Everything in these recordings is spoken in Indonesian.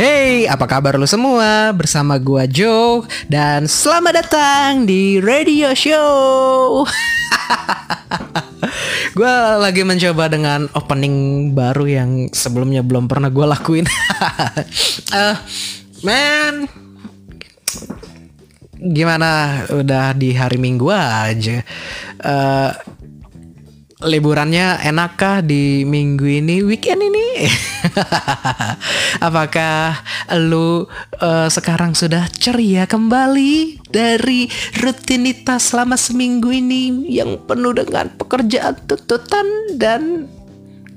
Hey, apa kabar lu semua? Bersama gua Joe dan selamat datang di Radio Show. gua lagi mencoba dengan opening baru yang sebelumnya belum pernah gua lakuin. uh, man, gimana? Udah di hari Minggu aja. Uh, liburannya enakkah di minggu ini weekend ini? Apakah lu uh, sekarang sudah ceria kembali dari rutinitas selama seminggu ini yang penuh dengan pekerjaan tuntutan dan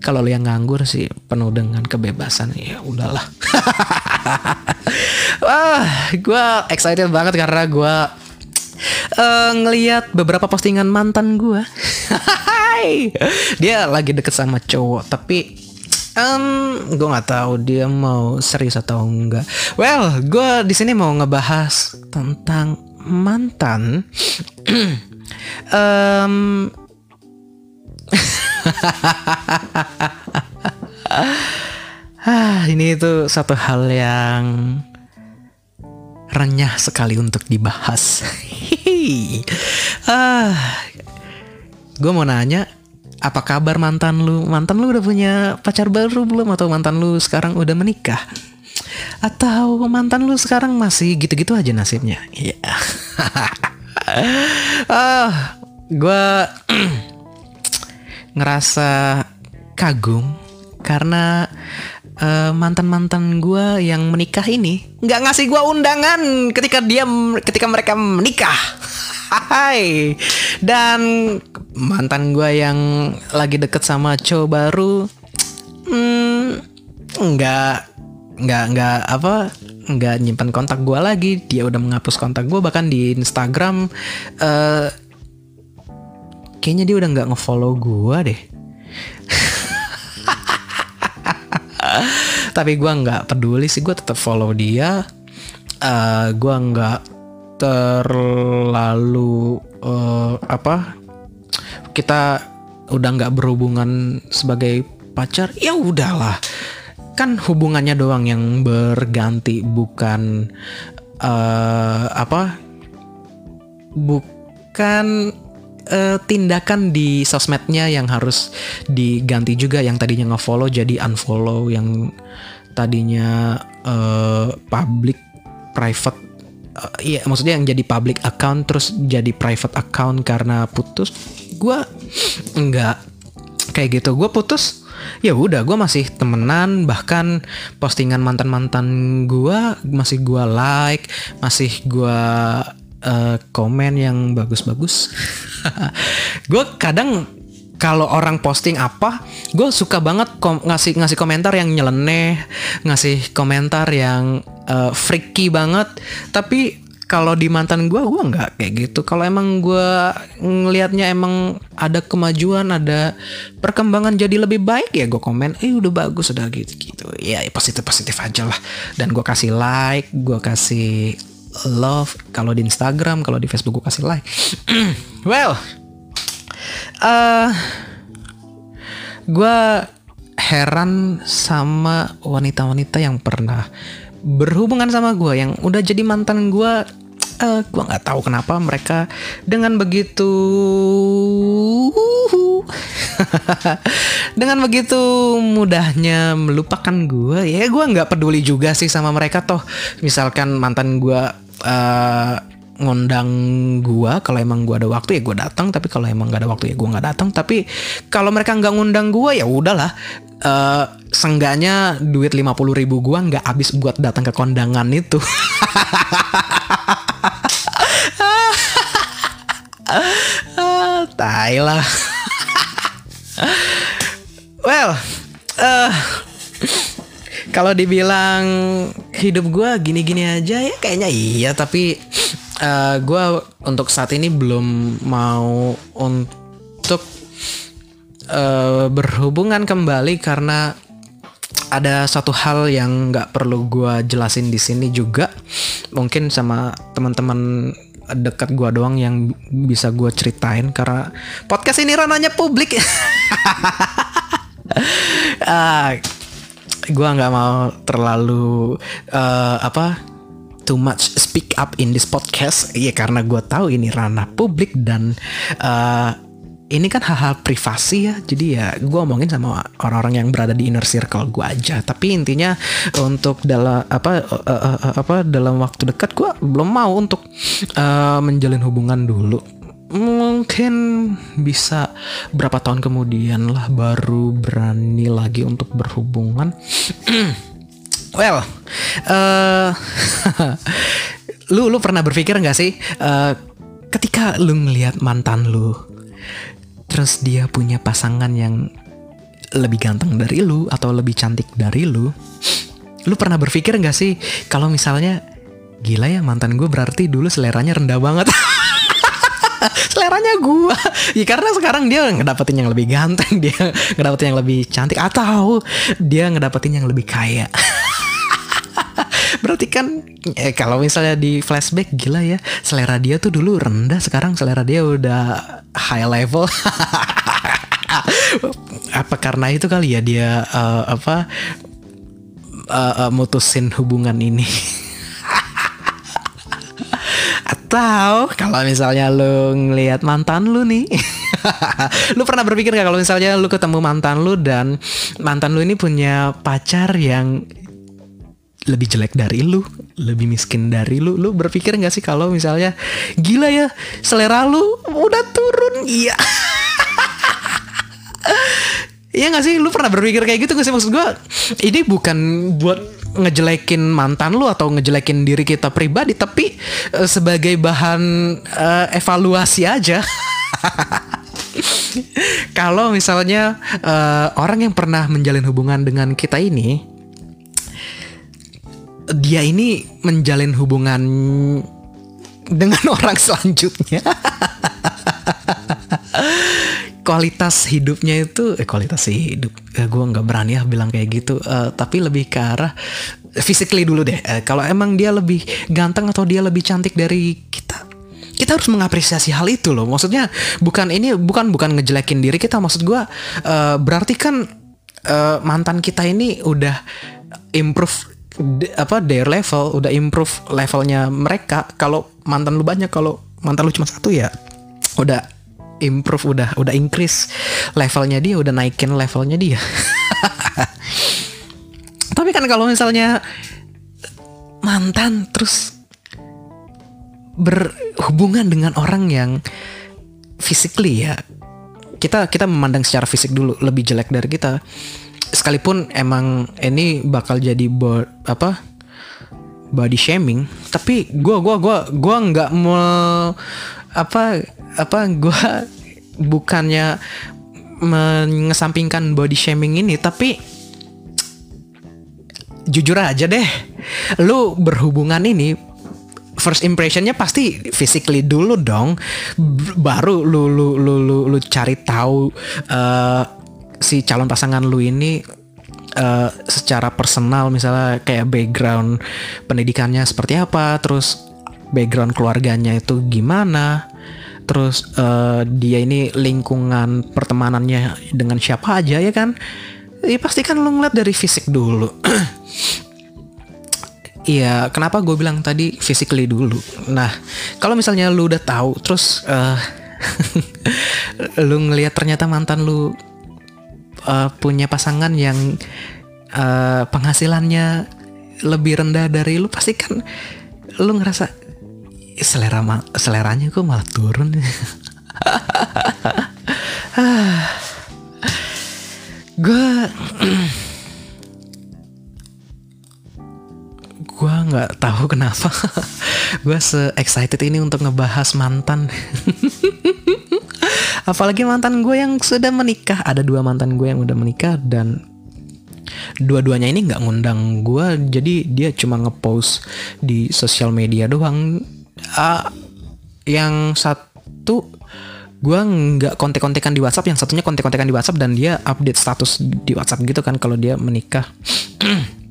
kalau lu yang nganggur sih penuh dengan kebebasan ya udahlah. Wah gue excited banget karena gue uh, ngeliat beberapa postingan mantan gue dia lagi deket sama cowok tapi um, gue nggak tahu dia mau serius atau enggak. Well gue di sini mau ngebahas tentang mantan. Um, ah ini itu satu hal yang renyah sekali untuk dibahas. ah, gue mau nanya, apa kabar mantan lu? Mantan lu udah punya pacar baru belum? Atau mantan lu sekarang udah menikah? Atau mantan lu sekarang masih gitu-gitu aja nasibnya? Iya. Yeah. ah, gue ngerasa kagum karena uh, mantan-mantan gue yang menikah ini nggak ngasih gue undangan ketika dia ketika mereka menikah. Hai. Dan mantan gue yang lagi deket sama cowok baru, hmm, nggak nggak nggak apa nggak nyimpan kontak gue lagi. Dia udah menghapus kontak gue bahkan di Instagram uh, kayaknya dia udah nggak ngefollow gue deh. Tapi gue nggak peduli sih gue tetap follow dia. Uh, eh, gue nggak terlalu uh, apa kita udah nggak berhubungan sebagai pacar ya udahlah. Kan hubungannya doang yang berganti bukan uh, apa bukan uh, tindakan di sosmednya yang harus diganti juga yang tadinya nge-follow jadi unfollow yang tadinya uh, public private uh, iya maksudnya yang jadi public account terus jadi private account karena putus gue enggak kayak gitu gue putus ya udah gue masih temenan bahkan postingan mantan mantan gue masih gue like masih gue uh, komen yang bagus-bagus gue kadang kalau orang posting apa, gue suka banget kom ngasih ngasih komentar yang nyeleneh, ngasih komentar yang uh, freaky banget. Tapi kalau di mantan gue, gue nggak kayak gitu. Kalau emang gue ngelihatnya emang ada kemajuan, ada perkembangan jadi lebih baik ya gue komen, eh udah bagus udah gitu gitu. Ya positif positif aja lah. Dan gue kasih like, gue kasih love. Kalau di Instagram, kalau di Facebook gue kasih like. well, uh, gue heran sama wanita-wanita yang pernah berhubungan sama gue yang udah jadi mantan gue uh, gue nggak tahu kenapa mereka dengan begitu dengan begitu mudahnya melupakan gue ya gue nggak peduli juga sih sama mereka toh. Misalkan mantan gue uh, ngundang gua kalau emang gua ada waktu ya gua datang tapi kalau emang gak ada waktu ya gua nggak datang. Tapi kalau mereka nggak ngundang gua ya udahlah. Uh, senggaknya duit lima puluh ribu gua nggak habis buat datang ke kondangan itu. Tai lah. Well uh, kalau dibilang hidup gue gini-gini aja ya kayaknya iya tapi uh, eh, gue untuk saat ini belum mau untuk uh, berhubungan kembali karena ada satu hal yang nggak perlu gue jelasin di sini juga. Mungkin sama teman-teman dekat gue doang yang bisa gue ceritain karena podcast ini ranahnya publik. Uh, gue nggak mau terlalu uh, apa too much speak up in this podcast. Ya karena gue tahu ini ranah publik dan uh, ini kan hal-hal privasi ya. Jadi ya gue omongin sama orang-orang yang berada di inner circle gue aja. Tapi intinya untuk dalam apa uh, uh, uh, apa dalam waktu dekat gue belum mau untuk uh, menjalin hubungan dulu mungkin bisa berapa tahun kemudian lah baru berani lagi untuk berhubungan. Well uh, lu lu pernah berpikir nggak sih uh, ketika lu ngelihat mantan lu terus dia punya pasangan yang lebih ganteng dari lu atau lebih cantik dari lu lu pernah berpikir nggak sih kalau misalnya gila ya mantan gue berarti dulu seleranya rendah banget seleranya gue ya karena sekarang dia ngedapetin yang lebih ganteng dia ngedapetin yang lebih cantik atau dia ngedapetin yang lebih kaya. Berarti kan eh, kalau misalnya di flashback gila ya selera dia tuh dulu rendah sekarang selera dia udah high level. Apa karena itu kali ya dia uh, apa uh, uh, mutusin hubungan ini atau kalau misalnya lu ngelihat mantan lu nih lu pernah berpikir gak kalau misalnya lu ketemu mantan lu dan mantan lu ini punya pacar yang lebih jelek dari lu, lebih miskin dari lu, lu berpikir gak sih kalau misalnya gila ya selera lu udah turun, iya. Iya gak sih? Lu pernah berpikir kayak gitu gak sih? Maksud gue ini bukan buat ngejelekin mantan lu atau ngejelekin diri kita pribadi tapi uh, sebagai bahan uh, evaluasi aja. Kalau misalnya uh, orang yang pernah menjalin hubungan dengan kita ini dia ini menjalin hubungan dengan orang selanjutnya kualitas hidupnya itu eh kualitas hidup. Eh, gue nggak berani ya bilang kayak gitu. Uh, tapi lebih ke arah physically dulu deh. Uh, kalau emang dia lebih ganteng atau dia lebih cantik dari kita kita harus mengapresiasi hal itu loh. Maksudnya bukan ini bukan bukan ngejelekin diri kita. Maksud gue uh, berarti kan uh, mantan kita ini udah improve apa their level udah improve levelnya mereka. Kalau mantan lu banyak kalau mantan lu cuma satu ya udah improve udah udah increase levelnya dia udah naikin levelnya dia. Tapi kan kalau misalnya mantan terus berhubungan dengan orang yang physically ya kita kita memandang secara fisik dulu lebih jelek dari kita. Sekalipun emang ini bakal jadi bo apa body shaming tapi gue gua gua gua nggak mau apa apa gue bukannya mengesampingkan body shaming ini tapi jujur aja deh lu berhubungan ini first impressionnya pasti physically dulu dong. Baru lu lu lu lu, lu cari tahu uh, si calon pasangan lu ini uh, secara personal misalnya kayak background pendidikannya seperti apa terus background keluarganya itu gimana terus uh, dia ini lingkungan pertemanannya dengan siapa aja ya kan ya pasti kan lu ngeliat dari fisik dulu Iya, kenapa gue bilang tadi physically dulu. Nah, kalau misalnya lu udah tahu, terus uh, lu ngelihat ternyata mantan lu uh, punya pasangan yang uh, penghasilannya lebih rendah dari lu, pasti kan lu ngerasa selera ma seleranya kok malah turun gue gue nggak tahu kenapa. Gue se excited ini untuk ngebahas mantan. Apalagi mantan gue yang sudah menikah. Ada dua mantan gue yang udah menikah dan dua-duanya ini nggak ngundang gue jadi dia cuma ngepost di sosial media doang uh, yang satu gue nggak kontek-kontekan di WhatsApp, yang satunya kontek-kontekan di WhatsApp dan dia update status di WhatsApp gitu kan kalau dia menikah.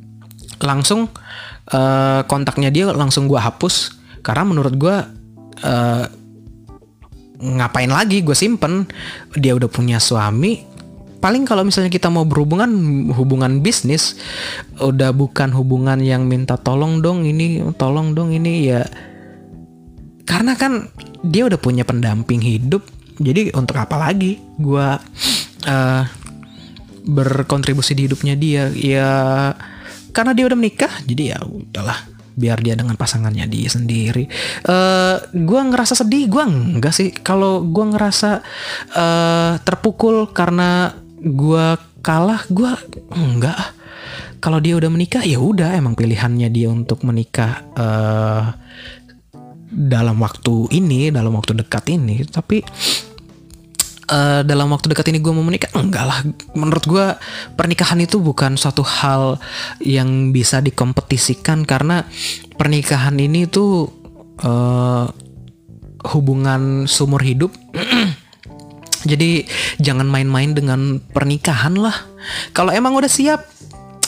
langsung uh, kontaknya dia langsung gue hapus karena menurut gue uh, ngapain lagi gue simpen dia udah punya suami paling kalau misalnya kita mau berhubungan hubungan bisnis udah bukan hubungan yang minta tolong dong ini tolong dong ini ya karena kan dia udah punya pendamping hidup jadi untuk apa lagi gue uh, berkontribusi di hidupnya dia ya karena dia udah menikah jadi ya udahlah biar dia dengan pasangannya dia sendiri. Uh, gue ngerasa sedih, gue enggak sih. Kalau gue ngerasa uh, terpukul karena gue kalah gue enggak kalau dia udah menikah ya udah emang pilihannya dia untuk menikah uh, dalam waktu ini dalam waktu dekat ini tapi uh, dalam waktu dekat ini gue mau menikah? Enggak lah. Menurut gue pernikahan itu bukan suatu hal yang bisa dikompetisikan karena pernikahan ini tuh uh, hubungan sumur hidup. Jadi jangan main-main dengan pernikahan lah. Kalau emang udah siap,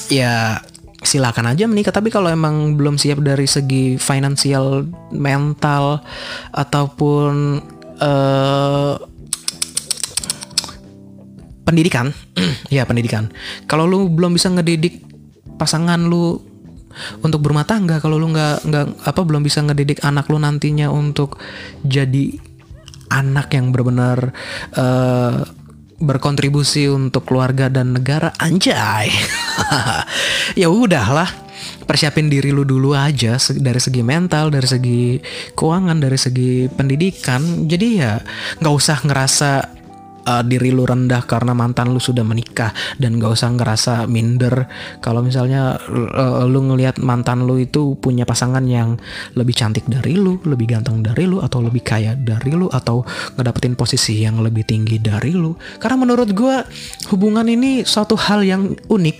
ya silakan aja menikah. Tapi kalau emang belum siap dari segi finansial, mental, ataupun uh, pendidikan, ya pendidikan. Kalau lu belum bisa ngedidik pasangan lu untuk berumah tangga, kalau lu nggak nggak apa belum bisa ngedidik anak lu nantinya untuk jadi anak yang benar-benar uh, berkontribusi untuk keluarga dan negara anjay. Ya udahlah persiapin diri lu dulu aja dari segi mental dari segi keuangan dari segi pendidikan. Jadi ya nggak usah ngerasa uh, diri lu rendah karena mantan lu sudah menikah dan gak usah ngerasa minder kalau misalnya uh, lu ngelihat mantan lu itu punya pasangan yang lebih cantik dari lu, lebih ganteng dari lu atau lebih kaya dari lu atau ngedapetin posisi yang lebih tinggi dari lu. Karena menurut gue hubungan ini suatu hal yang unik.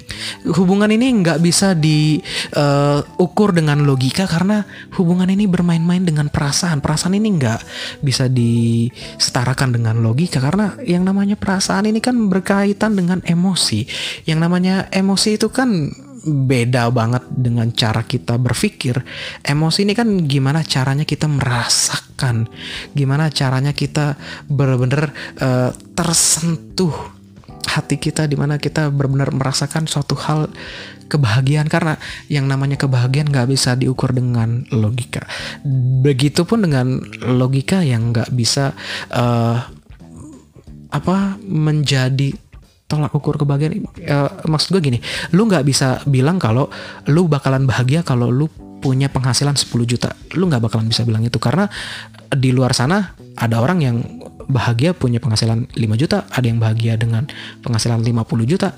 Hubungan ini nggak bisa diukur uh, dengan logika karena hubungan ini bermain-main dengan perasaan. Perasaan ini nggak bisa disetarakan dengan logika karena yang namanya perasaan ini kan berkaitan dengan emosi. Yang namanya emosi itu kan beda banget dengan cara kita berpikir. Emosi ini kan gimana caranya kita merasakan, gimana caranya kita benar-benar uh, tersentuh hati kita di mana kita benar-benar merasakan suatu hal kebahagiaan karena yang namanya kebahagiaan nggak bisa diukur dengan logika. Begitupun dengan logika yang nggak bisa uh, apa menjadi tolak ukur kebahagiaan? Uh, maksud gue gini lu nggak bisa bilang kalau lu bakalan bahagia kalau lu punya penghasilan 10 juta. Lu nggak bakalan bisa bilang itu karena di luar sana ada orang yang bahagia punya penghasilan 5 juta ada yang bahagia dengan penghasilan 50 juta.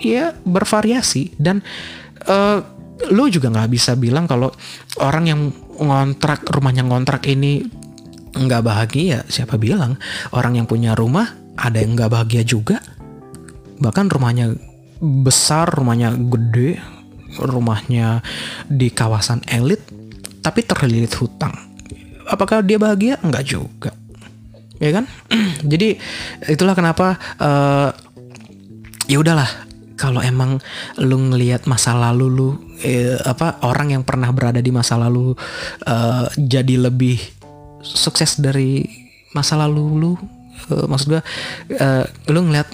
Ya bervariasi. Dan uh, lu juga nggak bisa bilang kalau orang yang ngontrak rumahnya ngontrak ini nggak bahagia. Siapa bilang? Orang yang punya rumah ada yang nggak bahagia juga. Bahkan rumahnya besar rumahnya gede rumahnya di kawasan elit tapi terlilit hutang. Apakah dia bahagia? Nggak juga. Ya kan? Jadi itulah kenapa uh, ya udahlah. Kalau emang lu ngelihat masa lalu lu eh, apa orang yang pernah berada di masa lalu uh, jadi lebih sukses dari masa lalu lu uh, maksud gue uh, lu ngeliat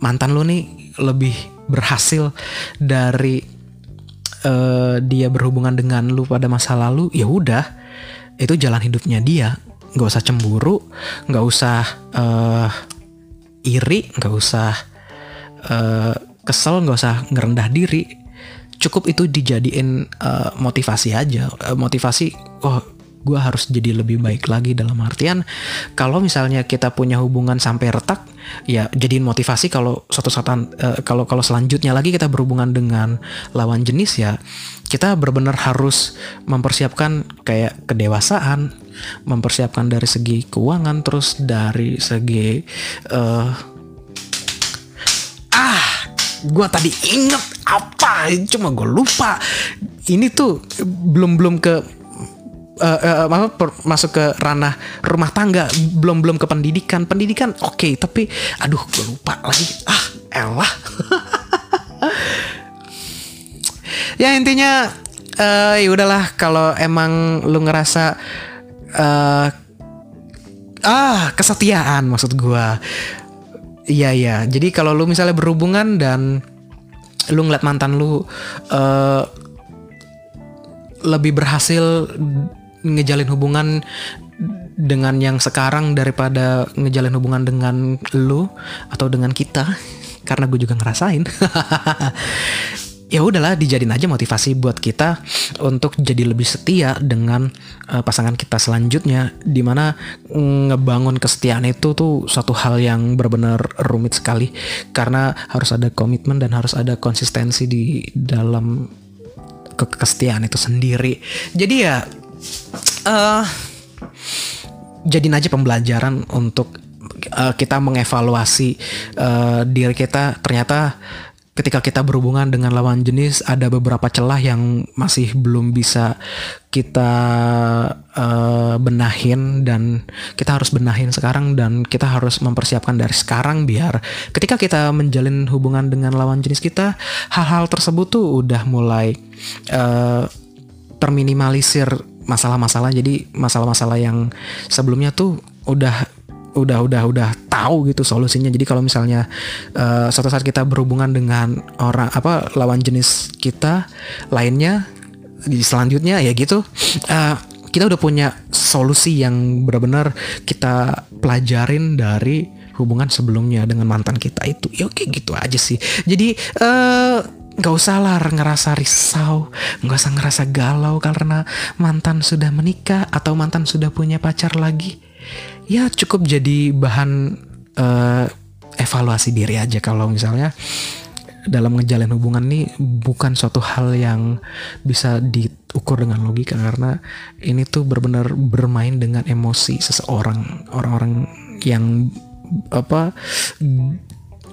mantan lu nih lebih berhasil dari uh, dia berhubungan dengan lu pada masa lalu ya udah. Itu jalan hidupnya dia. Nggak usah cemburu nggak usah uh, iri nggak usah uh, kesel nggak usah ngerendah diri. Cukup itu dijadiin uh, motivasi aja. Uh, motivasi oh gue harus jadi lebih baik lagi dalam artian kalau misalnya kita punya hubungan sampai retak ya jadiin motivasi kalau suatu saat uh, kalau kalau selanjutnya lagi kita berhubungan dengan lawan jenis ya kita benar-benar harus mempersiapkan kayak kedewasaan mempersiapkan dari segi keuangan terus dari segi uh, ah gue tadi inget apa cuma gue lupa. Ini tuh belum belum ke uh, uh, masuk ke ranah rumah tangga belum belum ke pendidikan. Pendidikan oke okay, tapi aduh gue lupa lagi. Ah elah. Ya intinya uh, ya udahlah kalau emang lu ngerasa uh, ah kesetiaan maksud gue Iya iya. Jadi kalau lu misalnya berhubungan dan lu ngeliat mantan lu uh, lebih berhasil ngejalin hubungan dengan yang sekarang daripada ngejalin hubungan dengan lu atau dengan kita. Karena gue juga ngerasain. Ya udahlah dijadiin aja motivasi buat kita untuk jadi lebih setia dengan uh, pasangan kita selanjutnya. Di mana ngebangun kesetiaan itu tuh suatu hal yang benar-benar rumit sekali. Karena harus ada komitmen dan harus ada konsistensi di dalam ke kesetiaan itu sendiri. Jadi ya uh, jadiin aja pembelajaran untuk uh, kita mengevaluasi uh, diri kita. Ternyata ketika kita berhubungan dengan lawan jenis ada beberapa celah yang masih belum bisa kita uh, benahin dan kita harus benahin sekarang dan kita harus mempersiapkan dari sekarang biar ketika kita menjalin hubungan dengan lawan jenis kita hal-hal tersebut tuh udah mulai uh, terminimalisir masalah-masalah. Jadi masalah-masalah yang sebelumnya tuh udah udah udah udah tahu gitu solusinya. Jadi kalau misalnya uh, suatu saat kita berhubungan dengan orang apa lawan jenis kita lainnya di selanjutnya ya gitu uh, kita udah punya solusi yang benar-benar kita pelajarin dari hubungan sebelumnya dengan mantan kita itu. Ya oke gitu aja sih. Jadi uh, nggak usah lah ngerasa risau, nggak usah ngerasa galau karena mantan sudah menikah atau mantan sudah punya pacar lagi. Ya cukup jadi bahan uh, evaluasi diri aja kalau misalnya dalam ngejalin hubungan nih bukan suatu hal yang bisa diukur dengan logika karena ini tuh benar-benar bermain dengan emosi seseorang orang-orang yang apa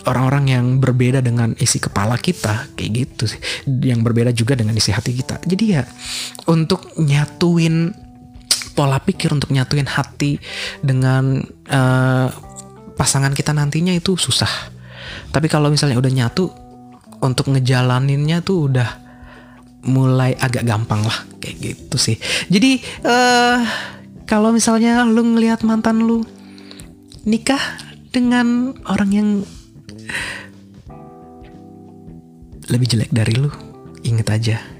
orang-orang yang berbeda dengan isi kepala kita kayak gitu sih yang berbeda juga dengan isi hati kita jadi ya untuk nyatuin pola pikir untuk nyatuin hati dengan uh, pasangan kita nantinya itu susah. Tapi kalau misalnya udah nyatu untuk ngejalaninnya tuh udah mulai agak gampang lah kayak gitu sih. Jadi uh, kalau misalnya lu ngelihat mantan lu nikah dengan orang yang lebih jelek dari lu, inget aja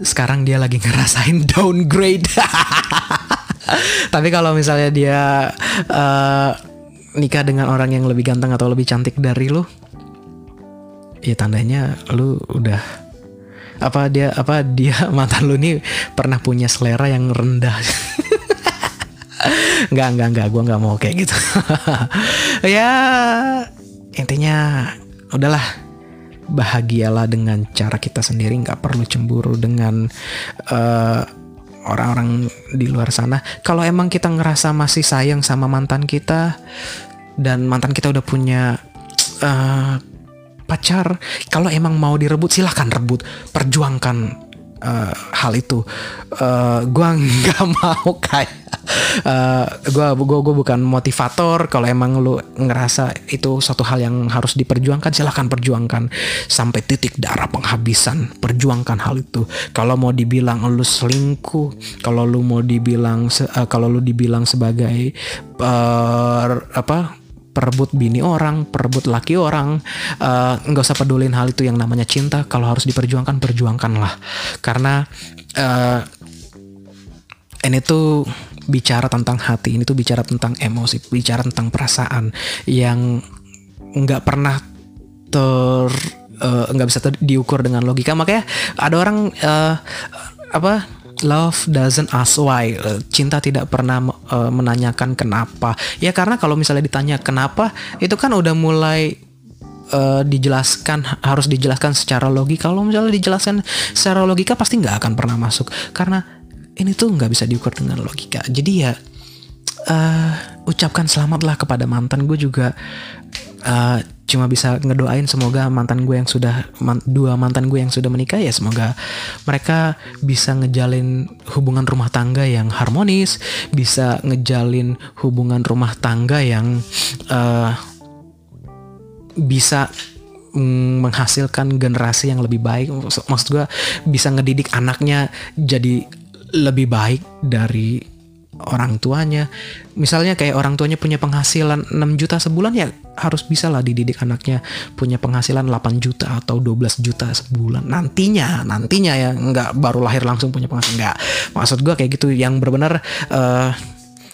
sekarang dia lagi ngerasain downgrade. Tapi kalau misalnya dia uh, nikah dengan orang yang lebih ganteng atau lebih cantik dari lu, ya tandanya lu udah apa dia apa dia mantan lu nih pernah punya selera yang rendah. Enggak, enggak, enggak, gue nggak mau kayak gitu. ya intinya udahlah. Bahagialah dengan cara kita sendiri. Nggak perlu cemburu dengan uh, orang-orang di luar sana. Kalau emang kita ngerasa masih sayang sama mantan kita dan mantan kita udah punya uh, pacar kalau emang mau direbut silahkan rebut. Perjuangkan uh, hal itu. Uh, gue nggak mau kayak gue uh, gue gue bukan motivator. Kalau emang lu ngerasa itu suatu hal yang harus diperjuangkan silahkan perjuangkan sampai titik darah penghabisan. Perjuangkan hal itu. Kalau mau dibilang lu selingkuh kalau lu mau dibilang uh, kalau lu dibilang sebagai uh, apa perebut bini orang, perebut laki orang, nggak uh, usah pedulin hal itu yang namanya cinta. Kalau harus diperjuangkan, perjuangkanlah. Karena uh, ini tuh bicara tentang hati ini tuh bicara tentang emosi bicara tentang perasaan yang nggak pernah ter eh, nggak uh, bisa ter, diukur dengan logika makanya ada orang uh, apa love doesn't ask why. Cinta tidak pernah uh, menanyakan kenapa. Ya karena kalau misalnya ditanya kenapa itu kan udah mulai uh, dijelaskan harus dijelaskan secara logika. Kalau misalnya dijelaskan secara logika pasti nggak akan pernah masuk. Karena ini tuh nggak bisa diukur dengan logika. Jadi ya uh, ucapkan selamatlah kepada mantan. Gue juga uh, cuma bisa ngedoain semoga mantan gue yang sudah man, dua mantan gue yang sudah menikah ya semoga mereka bisa ngejalin hubungan rumah tangga yang harmonis bisa ngejalin hubungan rumah tangga yang uh, bisa mm, menghasilkan generasi yang lebih baik. Maksud gue bisa ngedidik anaknya jadi lebih baik dari orang tuanya. Misalnya kayak orang tuanya punya penghasilan 6 juta sebulan ya harus bisa lah dididik anaknya punya penghasilan 8 juta atau 12 juta sebulan. Nantinya, nantinya ya nggak baru lahir langsung punya penghasilan nggak. Maksud gue kayak gitu yang benar-benar uh,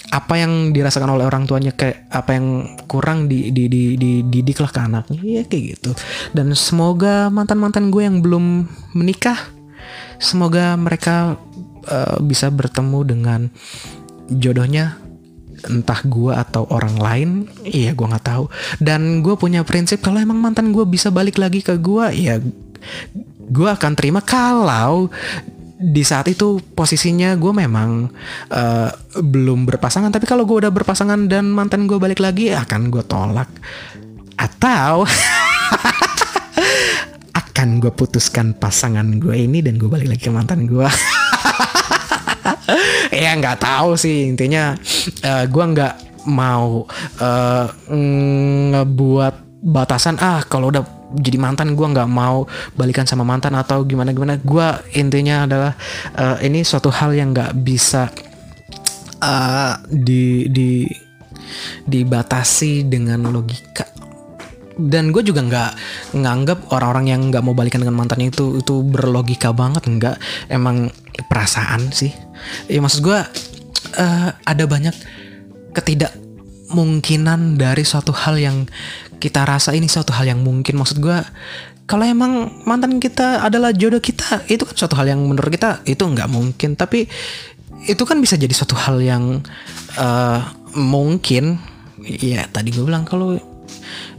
apa yang dirasakan oleh orang tuanya kayak apa yang kurang di di di, di lah ke anaknya ya kayak gitu dan semoga mantan mantan gue yang belum menikah semoga mereka uh, bisa bertemu dengan jodohnya entah gue atau orang lain iya gue nggak tahu. Dan gue punya prinsip kalau emang mantan gue bisa balik lagi ke gue ya gue akan terima. Kalau di saat itu posisinya gue memang uh, belum berpasangan tapi kalau gue udah berpasangan dan mantan gue balik lagi akan gue tolak. Atau akan gue putuskan pasangan gue ini dan gue balik lagi ke mantan gue ya nggak tahu sih. Intinya uh, eh, gue nggak mau uh, ngebuat batasan ah kalau udah jadi mantan gue nggak mau balikan sama mantan atau gimana gimana gue intinya adalah uh, ini suatu hal yang nggak bisa uh, di di dibatasi dengan logika. Dan gue juga nggak nganggap orang-orang yang nggak mau balikan dengan mantan itu itu berlogika banget nggak. Emang perasaan sih. Ya maksud gue uh, ada banyak ketidakmungkinan dari suatu hal yang kita rasa ini suatu hal yang mungkin. Maksud gue kalau emang mantan kita adalah jodoh kita itu kan suatu hal yang menurut kita itu nggak mungkin. Tapi itu kan bisa jadi suatu hal yang uh, mungkin. Ya tadi gue bilang kalau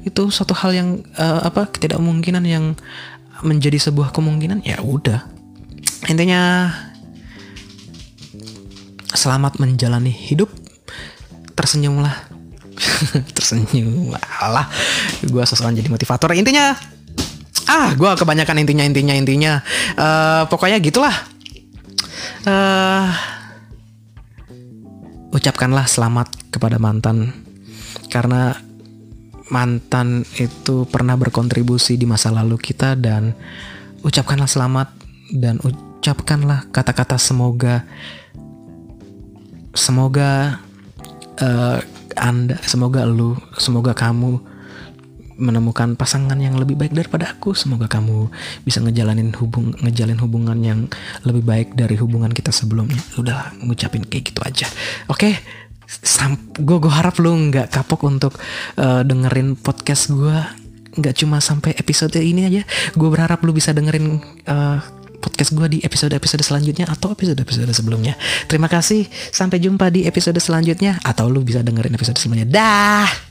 itu suatu hal yang uh, apa ketidakmungkinan yang menjadi sebuah kemungkinan ya udah. Intinya selamat menjalani hidup. Tersenyumlah. Tersenyum. Lah gue sosokan jadi motivator. Intinya ah gue kebanyakan intinya intinya intinya. Uh, pokoknya gitulah. Uh, ucapkanlah selamat kepada mantan. Karena mantan itu pernah berkontribusi di masa lalu kita dan ucapkanlah selamat dan ucapkanlah kata-kata semoga semoga uh, anda, semoga lu, semoga kamu menemukan pasangan yang lebih baik daripada aku. Semoga kamu bisa ngejalanin hubung ngejalin hubungan yang lebih baik dari hubungan kita sebelumnya. Udah ngucapin kayak gitu aja. Oke. Okay? gue gue harap lu nggak kapok untuk uh, dengerin podcast gue nggak cuma sampai episode ini aja gue berharap lu bisa dengerin uh, podcast gue di episode-episode selanjutnya atau episode-episode sebelumnya. Terima kasih, sampai jumpa di episode selanjutnya atau lu bisa dengerin episode sebelumnya. Dah.